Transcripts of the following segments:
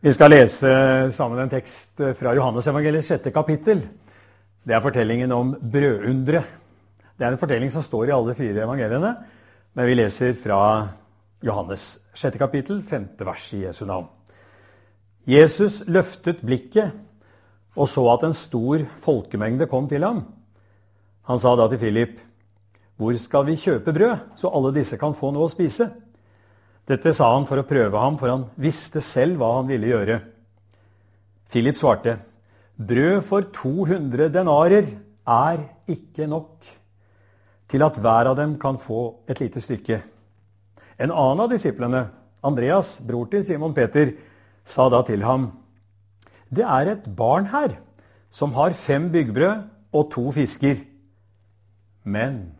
Vi skal lese sammen en tekst fra Johannes evangeliets sjette kapittel. Det er fortellingen om brødunderet. Det er en fortelling som står i alle fire evangeliene, men vi leser fra Johannes sjette kapittel, femte vers i Jesu navn. Jesus løftet blikket og så at en stor folkemengde kom til ham. Han sa da til Philip, 'Hvor skal vi kjøpe brød, så alle disse kan få noe å spise?' Dette sa han for å prøve ham, for han visste selv hva han ville gjøre. Philip svarte, 'Brød for 200 denarer er ikke nok til at hver av dem kan få et lite stykke.' En annen av disiplene, Andreas, bror til Simon Peter, sa da til ham, 'Det er et barn her som har fem byggbrød og to fisker.' Men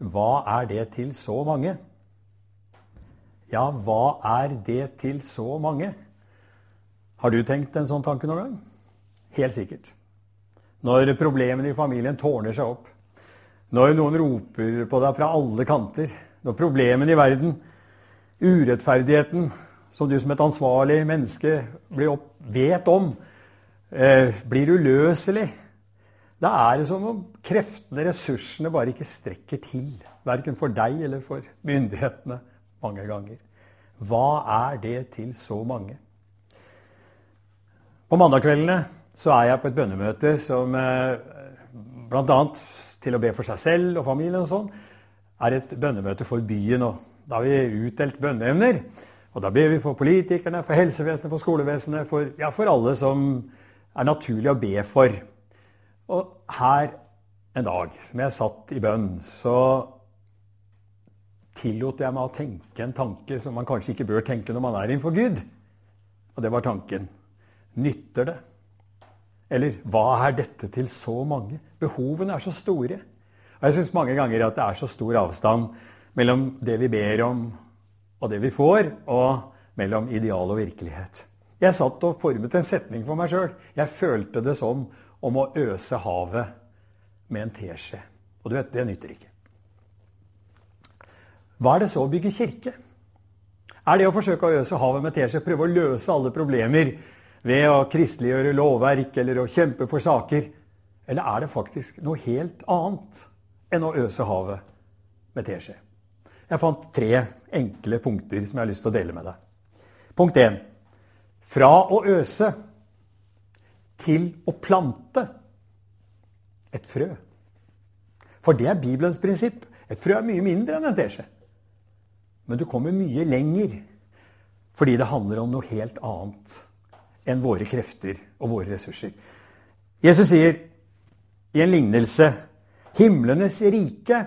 hva er det til så mange? Ja, hva er det til så mange? Har du tenkt en sånn tanke noen gang? Helt sikkert. Når problemene i familien tårner seg opp, når noen roper på deg fra alle kanter, når problemene i verden, urettferdigheten som du som et ansvarlig menneske opp, vet om, eh, blir uløselig, da er det som om kreftene, ressursene, bare ikke strekker til. Verken for deg eller for myndighetene mange ganger. Hva er det til så mange? På mandagskveldene så er jeg på et bønnemøte som eh, bl.a. til å be for seg selv og familien og sånn, er et bønnemøte for byen. og Da har vi utdelt bønneemner. Og da ber vi for politikerne, for helsevesenet, for skolevesenet, for, ja, for alle som er naturlig å be for. Og her en dag som jeg satt i bønn, så tillot jeg meg å tenke en tanke som man kanskje ikke bør tenke når man er innenfor Gud. Og det var tanken nytter det? Eller hva er dette til så mange? Behovene er så store. Og jeg syns mange ganger at det er så stor avstand mellom det vi ber om og det vi får, og mellom ideal og virkelighet. Jeg satt og formet en setning for meg sjøl. Jeg følte det som om å øse havet med en teskje. Og du vet, det nytter ikke. Hva er det så å bygge kirke? Er det å forsøke å øse havet med teskje, prøve å løse alle problemer ved å kristeliggjøre lovverk eller å kjempe for saker? Eller er det faktisk noe helt annet enn å øse havet med teskje? Jeg fant tre enkle punkter som jeg har lyst til å dele med deg. Punkt 1. Fra å øse til å plante et frø. For det er Bibelens prinsipp. Et frø er mye mindre enn en teskje. Men du kommer mye lenger fordi det handler om noe helt annet enn våre krefter og våre ressurser. Jesus sier i en lignelse himlenes rike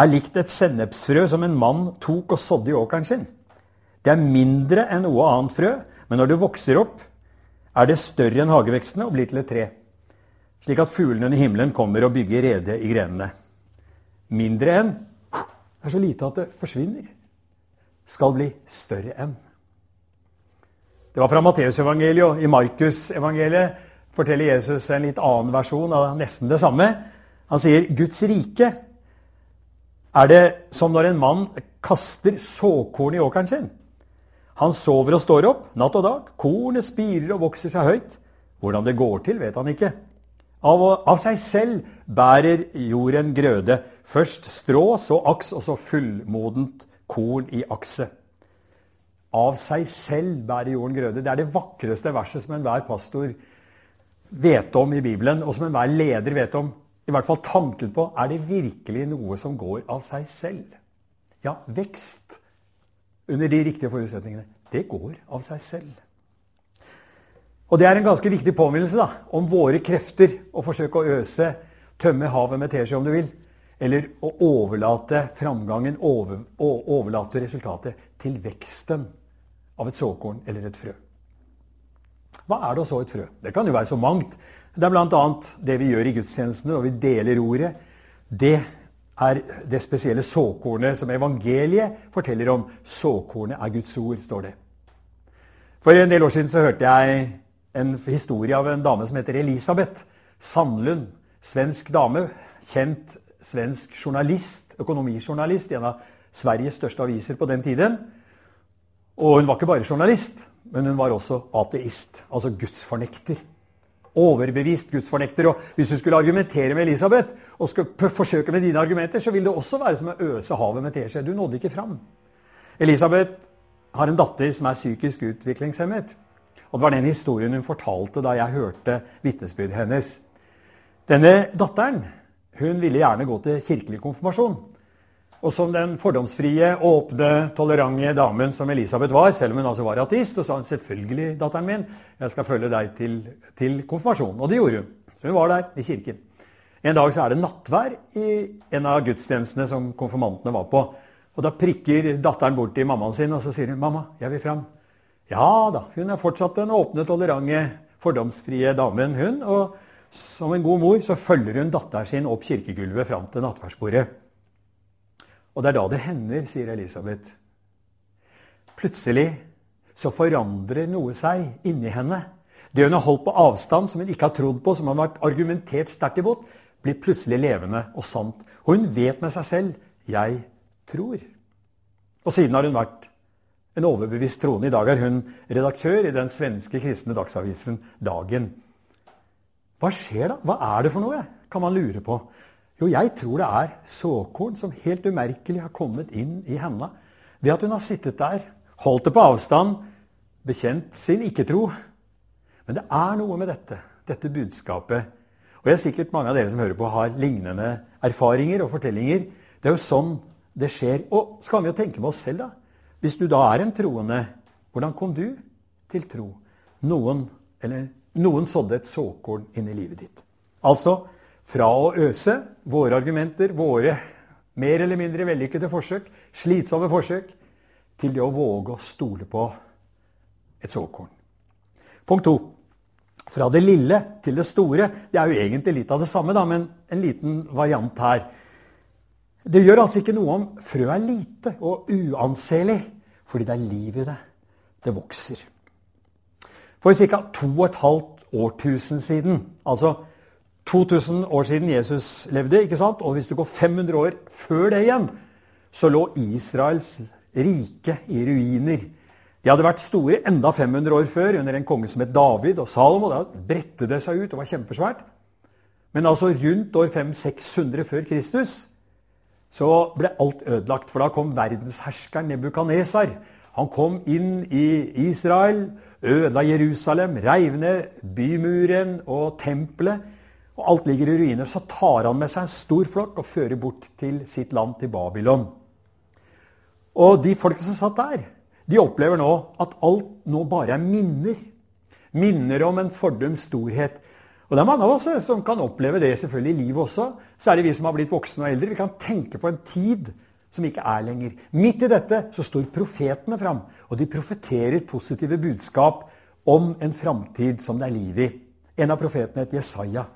er likt et sennepsfrø som en mann tok og sådde i åkeren sin. Det er mindre enn noe annet frø, men når det vokser opp, er det større enn hagevekstene og blir til et tre. Slik at fuglene under himmelen kommer og bygger rede i grenene. Mindre enn det er så lite at det forsvinner. Skal bli større enn. Det var fra Matteusevangeliet, og i Markusevangeliet forteller Jesus en litt annen versjon av nesten det samme. Han sier Guds rike er det som når en mann kaster såkorn i åkeren sin. Han sover og står opp natt og dag. Kornet spirer og vokser seg høyt. Hvordan det går til, vet han ikke. Av, av seg selv bærer jorden grøde. Først strå, så aks, og så fullmodent korn i akset. Av seg selv bærer jorden grøde. Det er det vakreste verset som enhver pastor vet om i Bibelen, og som enhver leder vet om. I hvert fall tanken på er det virkelig noe som går av seg selv. Ja, vekst under de riktige forutsetningene, det går av seg selv. Og det er en ganske viktig påminnelse da, om våre krefter å forsøke å øse, tømme havet med teskje om du vil, eller å overlate framgangen, over, overlate resultatet til veksten av et såkorn eller et frø. Hva er det å så et frø? Det kan jo være så mangt. Det er bl.a. det vi gjør i gudstjenestene når vi deler ordet. Det er det spesielle såkornet som evangeliet forteller om. Såkornet er Guds ord, står det. For en del år siden så hørte jeg en historie av en dame som heter Elisabeth Sandlund. Svensk dame. Kjent svensk journalist, økonomijournalist i en av Sveriges største aviser på den tiden. Og hun var ikke bare journalist, men hun var også ateist. Altså gudsfornekter overbevist gudsfornekter. Og hvis du skulle argumentere med Elisabeth og skulle forsøke med dine argumenter, så ville det også være som å øse havet med teskje. Du nådde ikke fram. Elisabeth har en datter som er psykisk utviklingshemmet. Og Det var den historien hun fortalte da jeg hørte vitnesbyrdet hennes. Denne datteren hun ville gjerne gå til kirkelig konfirmasjon. Og som den fordomsfrie, åpne, tolerante damen som Elisabeth var, selv om hun altså var ateist, så sa hun selvfølgelig, datteren min, jeg skal følge deg til, til konfirmasjonen. Og det gjorde hun. Så hun var der i kirken. En dag så er det nattvær i en av gudstjenestene som konfirmantene var på. Og Da prikker datteren bort til mammaen sin og så sier hun, 'Mamma, jeg vil fram'. Ja da, hun er fortsatt den åpne, tolerante, fordomsfrie damen, hun. Og som en god mor så følger hun datteren sin opp kirkegulvet fram til nattverdsbordet. Og det er da det hender, sier Elisabeth. Plutselig så forandrer noe seg inni henne. Det hun har holdt på avstand, som hun ikke har trodd på, som hun har vært argumentert sterkt imot, blir plutselig levende og sant. Og hun vet med seg selv 'jeg tror'. Og siden har hun vært en overbevist troende. I dag er hun redaktør i den svenske kristne dagsavisen Dagen. Hva skjer da? Hva er det for noe? kan man lure på. Jo, jeg tror det er såkorn som helt umerkelig har kommet inn i henne ved at hun har sittet der, holdt det på avstand, bekjent sin ikke-tro. Men det er noe med dette, dette budskapet. Og jeg er sikkert mange av dere som hører på, har lignende erfaringer og fortellinger. Det er jo sånn det skjer. Og så kan vi jo tenke med oss selv, da. Hvis du da er en troende, hvordan kom du til tro? Noen, eller, noen sådde et såkorn inn i livet ditt. Altså, fra å øse våre argumenter, våre mer eller mindre vellykkede forsøk, slitsomme forsøk, til det å våge å stole på et såkorn. Punkt to. Fra det lille til det store. Det er jo egentlig litt av det samme, da, men en liten variant her. Det gjør altså ikke noe om frøet er lite og uanselig, fordi det er liv i det. Det vokser. For ca. 2500 årtusen siden, altså 2000 år siden Jesus levde, ikke sant? og hvis du går 500 år før det igjen, så lå Israels rike i ruiner. De hadde vært store enda 500 år før, under en konge som het David og Salomo. Da bredte det seg ut og var kjempesvært. Men altså rundt år 500-600 før Kristus så ble alt ødelagt. For da kom verdensherskeren Nebukanesar. Han kom inn i Israel, ødela Jerusalem, reiv ned bymuren og tempelet og alt ligger i ruiner. Så tar han med seg en stor flokk og fører bort til sitt land, til Babylon. Og de folka som satt der, de opplever nå at alt nå bare er minner. Minner om en fordums storhet. Og det er mange av oss eh, som kan oppleve det selvfølgelig i livet også. Særlig vi som har blitt voksne og eldre. Vi kan tenke på en tid som ikke er lenger. Midt i dette så står profetene fram, og de profeterer positive budskap om en framtid som det er liv i. En av profetene het Jesaja.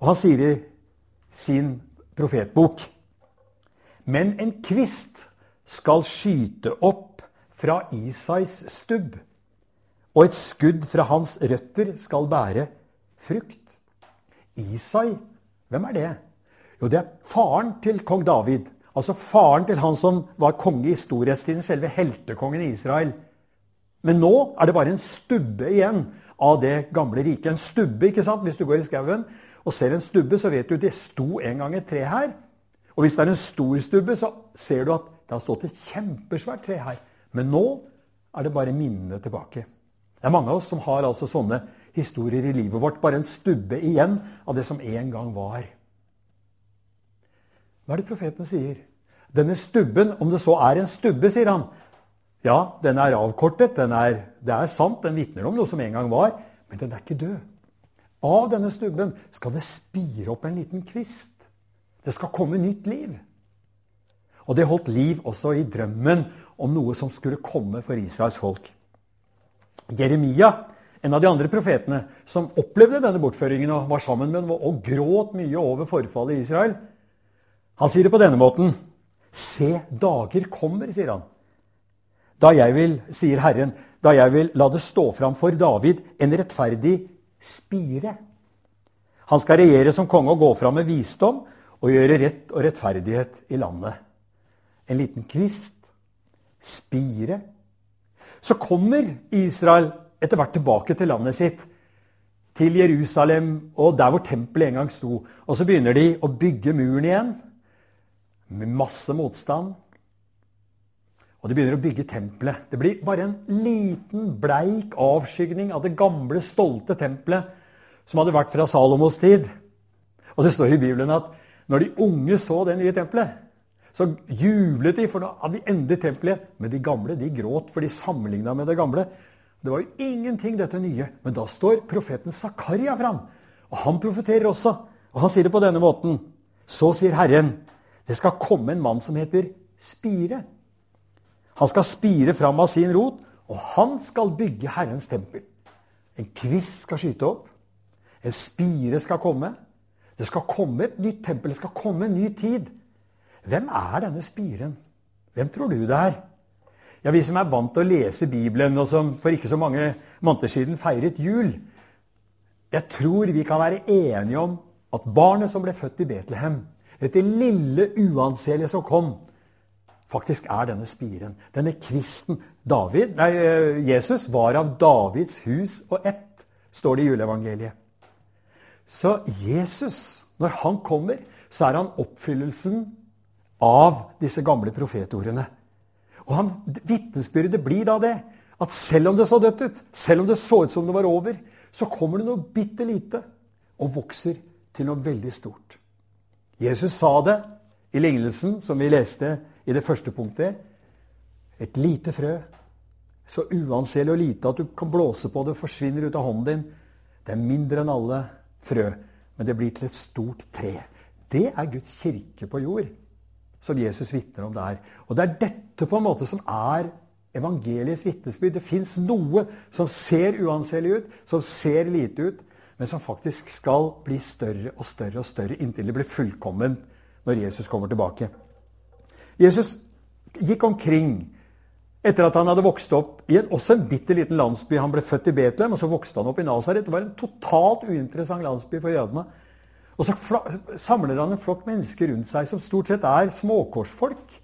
Og han sier i sin profetbok Men en kvist skal skyte opp fra Isais stubb, og et skudd fra hans røtter skal bære frukt. Isai, hvem er det? Jo, det er faren til kong David. Altså faren til han som var konge i storhetstiden, selve heltekongen i Israel. Men nå er det bare en stubbe igjen av det gamle riket. En stubbe, ikke sant, hvis du går i skauen og ser en stubbe, så vet du det sto en gang et tre her. Og hvis det er en stor stubbe, så ser du at det har stått et kjempesvært tre her. Men nå er det bare minnene tilbake. Det er mange av oss som har altså sånne historier i livet vårt. Bare en stubbe igjen av det som en gang var. Hva er det profeten sier? Denne stubben, om det så er en stubbe, sier han. Ja, den er avkortet, den er, det er sant, den vitner om noe som en gang var, men den er ikke død. Av denne stubben skal det spire opp en liten kvist. Det skal komme nytt liv. Og det holdt liv også i drømmen om noe som skulle komme for Israels folk. Jeremia, en av de andre profetene som opplevde denne bortføringen og var sammen med den og gråt mye over forfallet i Israel, han sier det på denne måten. Se, dager kommer, sier han. Da jeg vil, sier Herren, da jeg vil la det stå fram for David en rettferdig spire. Han skal regjere som konge og gå fram med visdom og gjøre rett og rettferdighet i landet. En liten kvist. Spire. Så kommer Israel etter hvert tilbake til landet sitt, til Jerusalem og der hvor tempelet en gang sto. Og så begynner de å bygge muren igjen, masse motstand. Og de begynner å bygge tempelet. Det blir bare en liten, bleik avskygning av det gamle, stolte tempelet som hadde vært fra Salomos tid. Og det står i Bibelen at når de unge så det nye tempelet, så jublet de, for nå hadde de endelig tempelet. Men de gamle de gråt, for de sammenligna med det gamle. Det var jo ingenting, dette nye. Men da står profeten Zakaria fram. Og han profeterer også. Og han sier det på denne måten. Så sier Herren, det skal komme en mann som heter Spire. Han skal spire fram av sin rot, og han skal bygge Herrens tempel. En kvist skal skyte opp. En spire skal komme. Det skal komme et nytt tempel. Det skal komme en ny tid. Hvem er denne spiren? Hvem tror du det er? Ja, Vi som er vant til å lese Bibelen, og som for ikke så mange måneder siden feiret jul Jeg tror vi kan være enige om at barnet som ble født i Betlehem, dette lille uanselige som kom, faktisk er denne spiren. Denne kvisten. David, nei, eh, Jesus var av Davids hus og ett, står det i juleevangeliet. Så Jesus, når han kommer, så er han oppfyllelsen av disse gamle profetordene. Og han, Vitnesbyrdet blir da det at selv om det så dødt ut, selv om det så ut som det var over, så kommer det noe bitte lite og vokser til noe veldig stort. Jesus sa det i lignelsen som vi leste i det første punktet. Et lite frø, så uanselig og lite at du kan blåse på det, forsvinner ut av hånden din. Det er mindre enn alle frø, men det blir til et stort tre. Det er Guds kirke på jord som Jesus vitner om der. Og det er dette på en måte som er evangeliets vitnesbyrd. Det fins noe som ser uanselig ut, som ser lite ut, men som faktisk skal bli større og større og større inntil det blir fullkommen når Jesus kommer tilbake. Jesus gikk omkring etter at han hadde vokst opp i en, også en bitte liten landsby. Han ble født i Betlehem, og så vokste han opp i Nasaret. Det var en totalt uinteressant landsby for jødene. Og så samler han en flokk mennesker rundt seg som stort sett er småkorsfolk.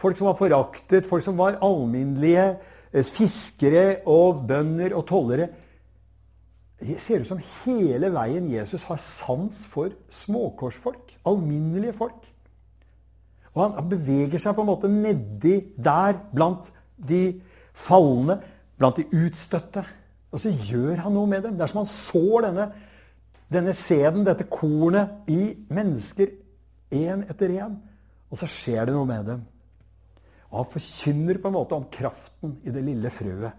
Folk som var foraktet, folk som var alminnelige eh, fiskere og bønder og tollere. Det ser ut som hele veien Jesus har sans for småkorsfolk. Alminnelige folk. Og han, beveger seg på en måte nedi der, blant de falne, blant de utstøtte. Og så gjør han noe med dem. Det er som han sår denne denne sæden, dette kornet, i mennesker én etter én. Og så skjer det noe med dem. Og han forkynner på en måte om kraften i det lille frøet.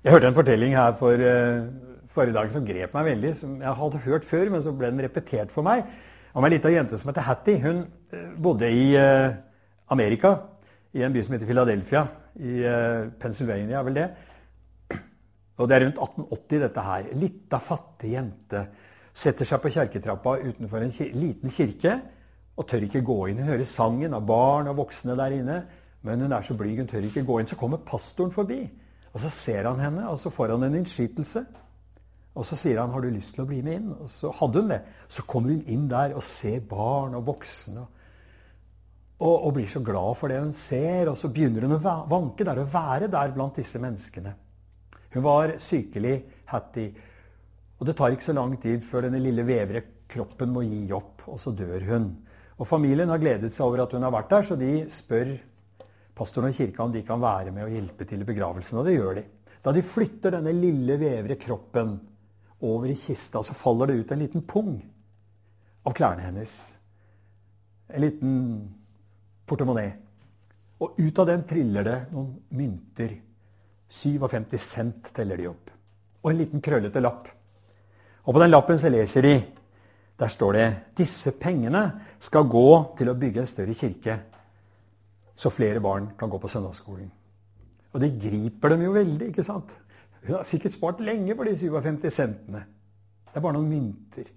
Jeg hørte en fortelling her for uh, forrige dag som grep meg veldig. Som jeg hadde hørt før, men så ble den repetert for meg. Om ei lita jente som heter Hattie. Hun uh, bodde i uh, Amerika, i en by som heter Philadelphia. I Pennsylvania, er vel det. Og det er rundt 1880 dette her. Lita, fattig jente setter seg på kjerketrappa utenfor en liten kirke og tør ikke gå inn. Hun hører sangen av barn og voksne der inne, men hun er så blyg, hun tør ikke gå inn. Så kommer pastoren forbi, og så ser han henne, og så får han en innskytelse. Og så sier han 'Har du lyst til å bli med inn?' Og så hadde hun det. Så kommer hun inn der og ser barn og voksne. Og, og blir så glad for det hun ser, og så begynner hun å vanke der og være der blant disse menneskene. Hun var sykelig Hattie. Og det tar ikke så lang tid før denne lille vevre kroppen må gi opp, og så dør hun. Og Familien har gledet seg over at hun har vært der, så de spør pastoren og kirka om de kan være med og hjelpe til i begravelsen, og det gjør de. Da de flytter denne lille vevre kroppen over i kista, så faller det ut en liten pung av klærne hennes. En liten portemonee. Og ut av den triller det noen mynter 57 cent teller de opp. Og en liten krøllete lapp. Og på den lappen så leser de Der står det disse pengene skal gå til å bygge en større kirke, så flere barn kan gå på søndagsskolen. Og det griper dem jo veldig. ikke sant? Hun har sikkert spart lenge for de 57 centene. Det er bare noen mynter.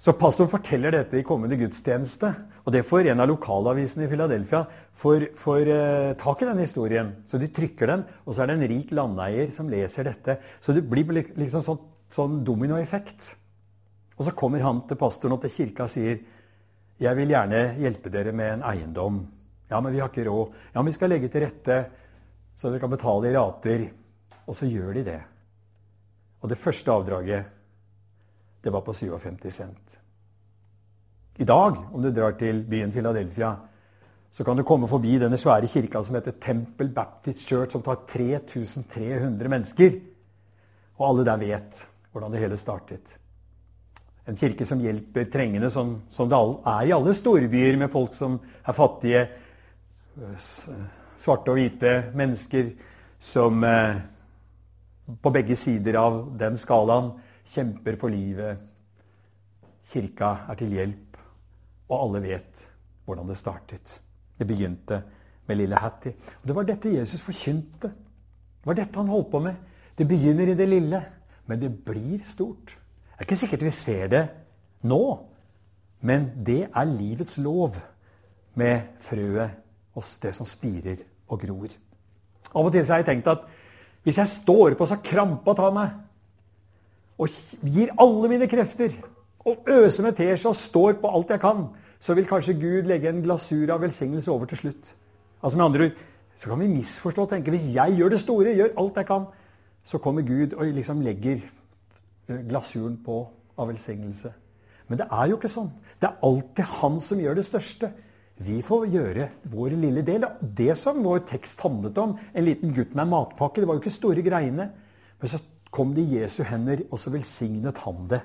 Så pastoren forteller dette i kommende gudstjeneste. Og det får en av lokalavisene i Philadelphia får, får uh, tak i den historien. Så de trykker den, og så er det en rik landeier som leser dette. Så det blir liksom sånn, sånn dominoeffekt. Og så kommer han til pastoren og til kirka og sier jeg vil gjerne hjelpe dere med en eiendom. Ja, men vi har ikke råd. Ja, men vi skal legge til rette så dere kan betale i rater. Og så gjør de det. Og det første avdraget, det var på 57 cent. I dag, om du drar til byen Philadelphia, så kan du komme forbi denne svære kirka som heter Temple Baptist Church, som tar 3300 mennesker. Og alle der vet hvordan det hele startet. En kirke som hjelper trengende, som, som det er i alle storbyer, med folk som er fattige. Svarte og hvite mennesker som eh, på begge sider av den skalaen kjemper for livet. Kirka er til hjelp, og alle vet hvordan det startet. Det begynte med lille Hattie. Og Det var dette Jesus forkynte. Det var dette han holdt på med. Det begynner i det lille, men det blir stort. Det er ikke sikkert vi ser det nå, men det er livets lov med frøet hos det som spirer og gror. Av og til har jeg tenkt at hvis jeg står på så krampa tar meg, og gir alle mine krefter, og øser med teskje og står på alt jeg kan, så vil kanskje Gud legge en glasur av velsignelse over til slutt. Altså med andre ord, Så kan vi misforstå og tenke hvis jeg gjør det store, gjør alt jeg kan, så kommer Gud og liksom legger eh, glasuren på av velsignelse. Men det er jo ikke sånn. Det er alltid han som gjør det største. Vi får gjøre vår lille del. Det som vår tekst handlet om, en liten gutt med en matpakke, det var jo ikke store greiene. Men så kom det i Jesu hender, og så velsignet han det.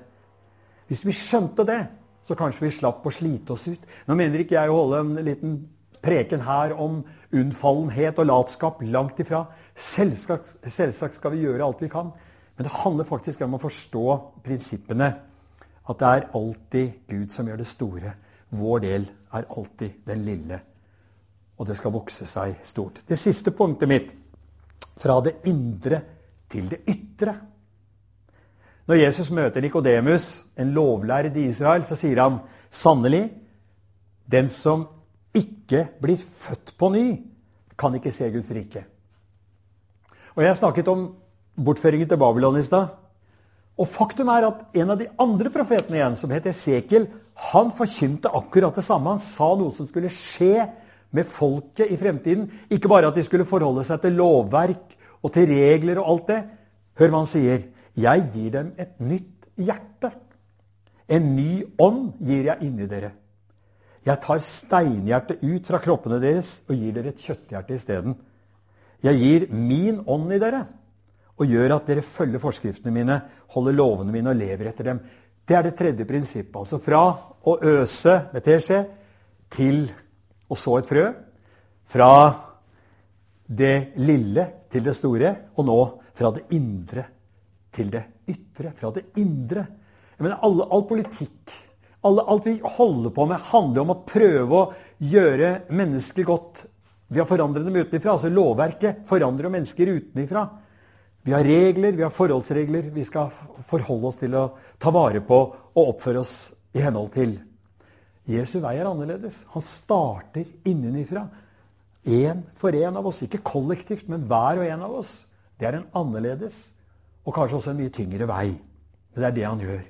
Hvis vi skjønte det, så kanskje vi slapp å slite oss ut. Nå mener ikke jeg å holde en liten preken her om unnfallenhet og latskap. Langt ifra. Selvsagt, selvsagt skal vi gjøre alt vi kan. Men det handler faktisk om å forstå prinsippene. At det er alltid Gud som gjør det store. Vår del er alltid den lille. Og det skal vokse seg stort. Det siste punktet mitt fra det indre til det ytre. Når Jesus møter Nikodemus, en lovlærd i Israel, så sier han sannelig den som ikke blir født på ny, kan ikke se Guds rike. Og Jeg snakket om bortføringen til Babylon i stad. Og faktum er at en av de andre profetene igjen, som het Esekiel, han forkynte akkurat det samme. Han sa noe som skulle skje med folket i fremtiden. Ikke bare at de skulle forholde seg til lovverk og til regler og alt det. Hør hva han sier. Jeg gir dem et nytt hjerte. En ny ånd gir jeg inni dere. Jeg tar steinhjertet ut fra kroppene deres og gir dere et kjøtthjerte isteden. Jeg gir min ånd i dere og gjør at dere følger forskriftene mine, holder lovene mine og lever etter dem. Det er det tredje prinsippet. Altså fra å øse med teskje til å så et frø. Fra det lille til det store, og nå fra det indre til det ytre. Fra det indre. Jeg mener, alle, All politikk, alle, alt vi holder på med, handler om å prøve å gjøre mennesker godt ved å forandre dem utenfra. Altså lovverket forandrer mennesker utenfra. Vi har regler, vi har forholdsregler vi skal forholde oss til å ta vare på og oppføre oss i henhold til. Jesu vei er annerledes. Han starter innenifra. Én for én av oss. Ikke kollektivt, men hver og en av oss. Det er en annerledes og kanskje også en mye tyngre vei. Men det er det han gjør.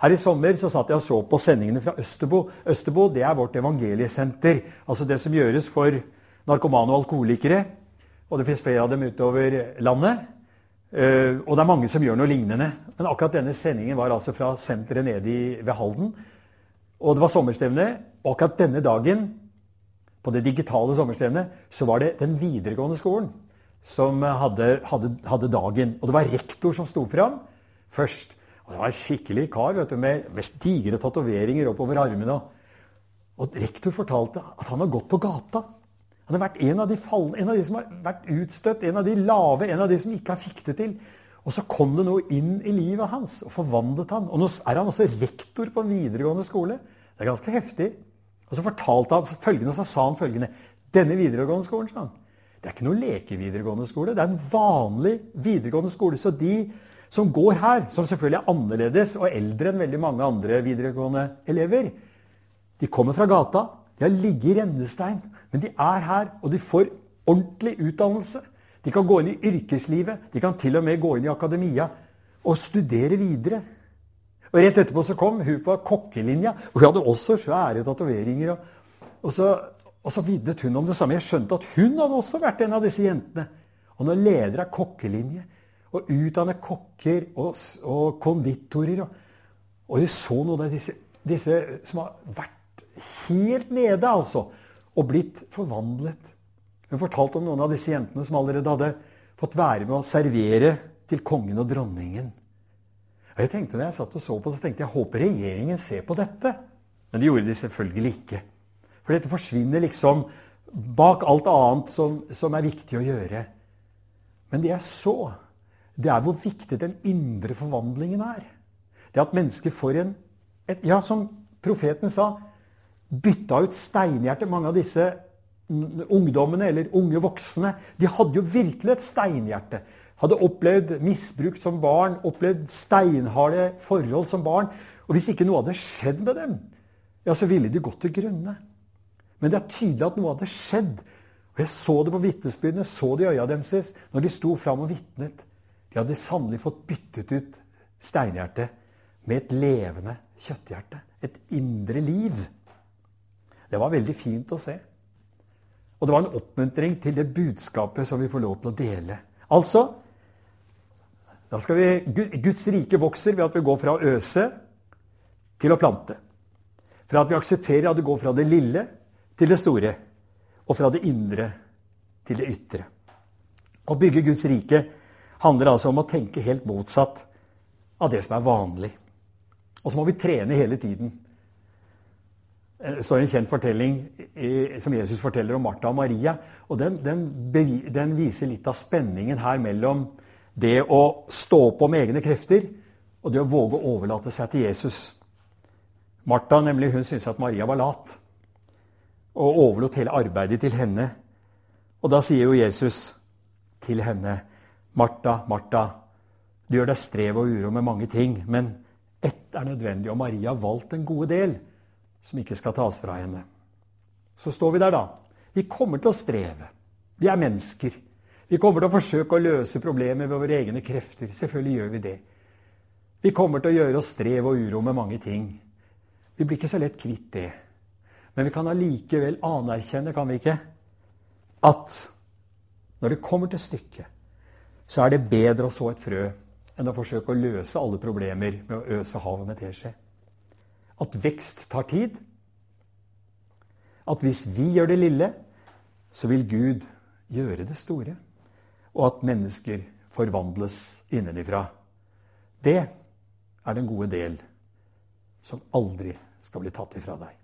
Her i sommer så satt jeg og så på sendingene fra Østerbo. Østerbo det er vårt evangeliesenter. Altså det som gjøres for narkomane og alkoholikere. Og det fins flere av dem utover landet. Uh, og det er mange som gjør noe lignende. Men akkurat denne sendingen var altså fra senteret nede ved Halden. Og det var sommerstevne. Og akkurat denne dagen, på det digitale sommerstevnet, så var det den videregående skolen som hadde, hadde, hadde dagen. Og det var rektor som sto fram først. Og det var en skikkelig kar vet du, med, med digre tatoveringer oppover armene. Og rektor fortalte at han har gått på gata han har vært en av, de fallen, en av de som har vært utstøtt, en av de lave, en av de som ikke har fikk det til. Og så kom det noe inn i livet hans og forvandlet han. Og nå er han også rektor på en videregående skole. Det er ganske heftig. Og så fortalte han følgende, og så sa han følgende Denne videregående skolen, sa han, Det er ikke noe lekevideregående skole. Det er en vanlig videregående skole. Så de som går her, som selvfølgelig er annerledes og eldre enn veldig mange andre videregående elever, de kommer fra gata. De har ligget i rennestein. Men de er her, og de får ordentlig utdannelse. De kan gå inn i yrkeslivet. De kan til og med gå inn i akademia og studere videre. Og Rett etterpå så kom hun på kokkelinja. og Hun hadde også svære tatoveringer. Og, og, så, og så vitnet hun om det samme. Jeg skjønte at hun hadde også vært en av disse jentene. Og når leder av kokkelinje og utdanner kokker og, og konditorer og, og jeg så noen av disse, disse som har vært helt nede, altså, og blitt forvandlet. Hun fortalte om noen av disse jentene som allerede hadde fått være med å servere til kongen og dronningen. Og jeg tenkte når jeg satt og så på, så tenkte jeg håper regjeringen ser på dette. Men det gjorde de selvfølgelig ikke. For dette forsvinner liksom bak alt annet som, som er viktig å gjøre. Men det jeg så, det er hvor viktig den indre forvandlingen er. Det at mennesker får en et, Ja, som profeten sa, bytta ut steinhjerte. Mange av disse ungdommene, eller unge voksne, de hadde jo virkelig et steinhjerte hadde opplevd misbruk som barn, opplevd steinharde forhold som barn. Og hvis ikke noe hadde skjedd med dem, ja, så ville de gått til grunne. Men det er tydelig at noe hadde skjedd. Og Jeg så det på vitnesbyrdene, så det i øya deres når de sto fram og vitnet. De hadde sannelig fått byttet ut steinhjertet med et levende kjøtthjerte. Et indre liv. Det var veldig fint å se. Og det var en oppmuntring til det budskapet som vi får lov til å dele. Altså da skal vi, Guds rike vokser ved at vi går fra å øse til å plante. Fra at vi aksepterer at det går fra det lille til det store. Og fra det indre til det ytre. Å bygge Guds rike handler altså om å tenke helt motsatt av det som er vanlig. Og så må vi trene hele tiden. Det står en kjent fortelling som Jesus forteller om Martha og Maria. og Den, den, den viser litt av spenningen her mellom det å stå på med egne krefter og det å våge å overlate seg til Jesus. Martha nemlig, hun syntes at Maria var lat, og overlot hele arbeidet til henne. Og da sier jo Jesus til henne, 'Martha, Martha, du gjør deg strev og uro med mange ting, men ett er nødvendig, og Maria har valgt en gode del som ikke skal tas fra henne.' Så står vi der, da. Vi kommer til å streve. Vi er mennesker. Vi kommer til å forsøke å løse problemer ved våre egne krefter. Selvfølgelig gjør vi det. Vi kommer til å gjøre oss strev og uro med mange ting. Vi blir ikke så lett kvitt det. Men vi kan allikevel anerkjenne, kan vi ikke, at når det kommer til stykket, så er det bedre å så et frø enn å forsøke å løse alle problemer med å øse havet med teskje. At vekst tar tid. At hvis vi gjør det lille, så vil Gud gjøre det store og at mennesker forvandles innenifra. Det er den gode del som aldri skal bli tatt ifra deg.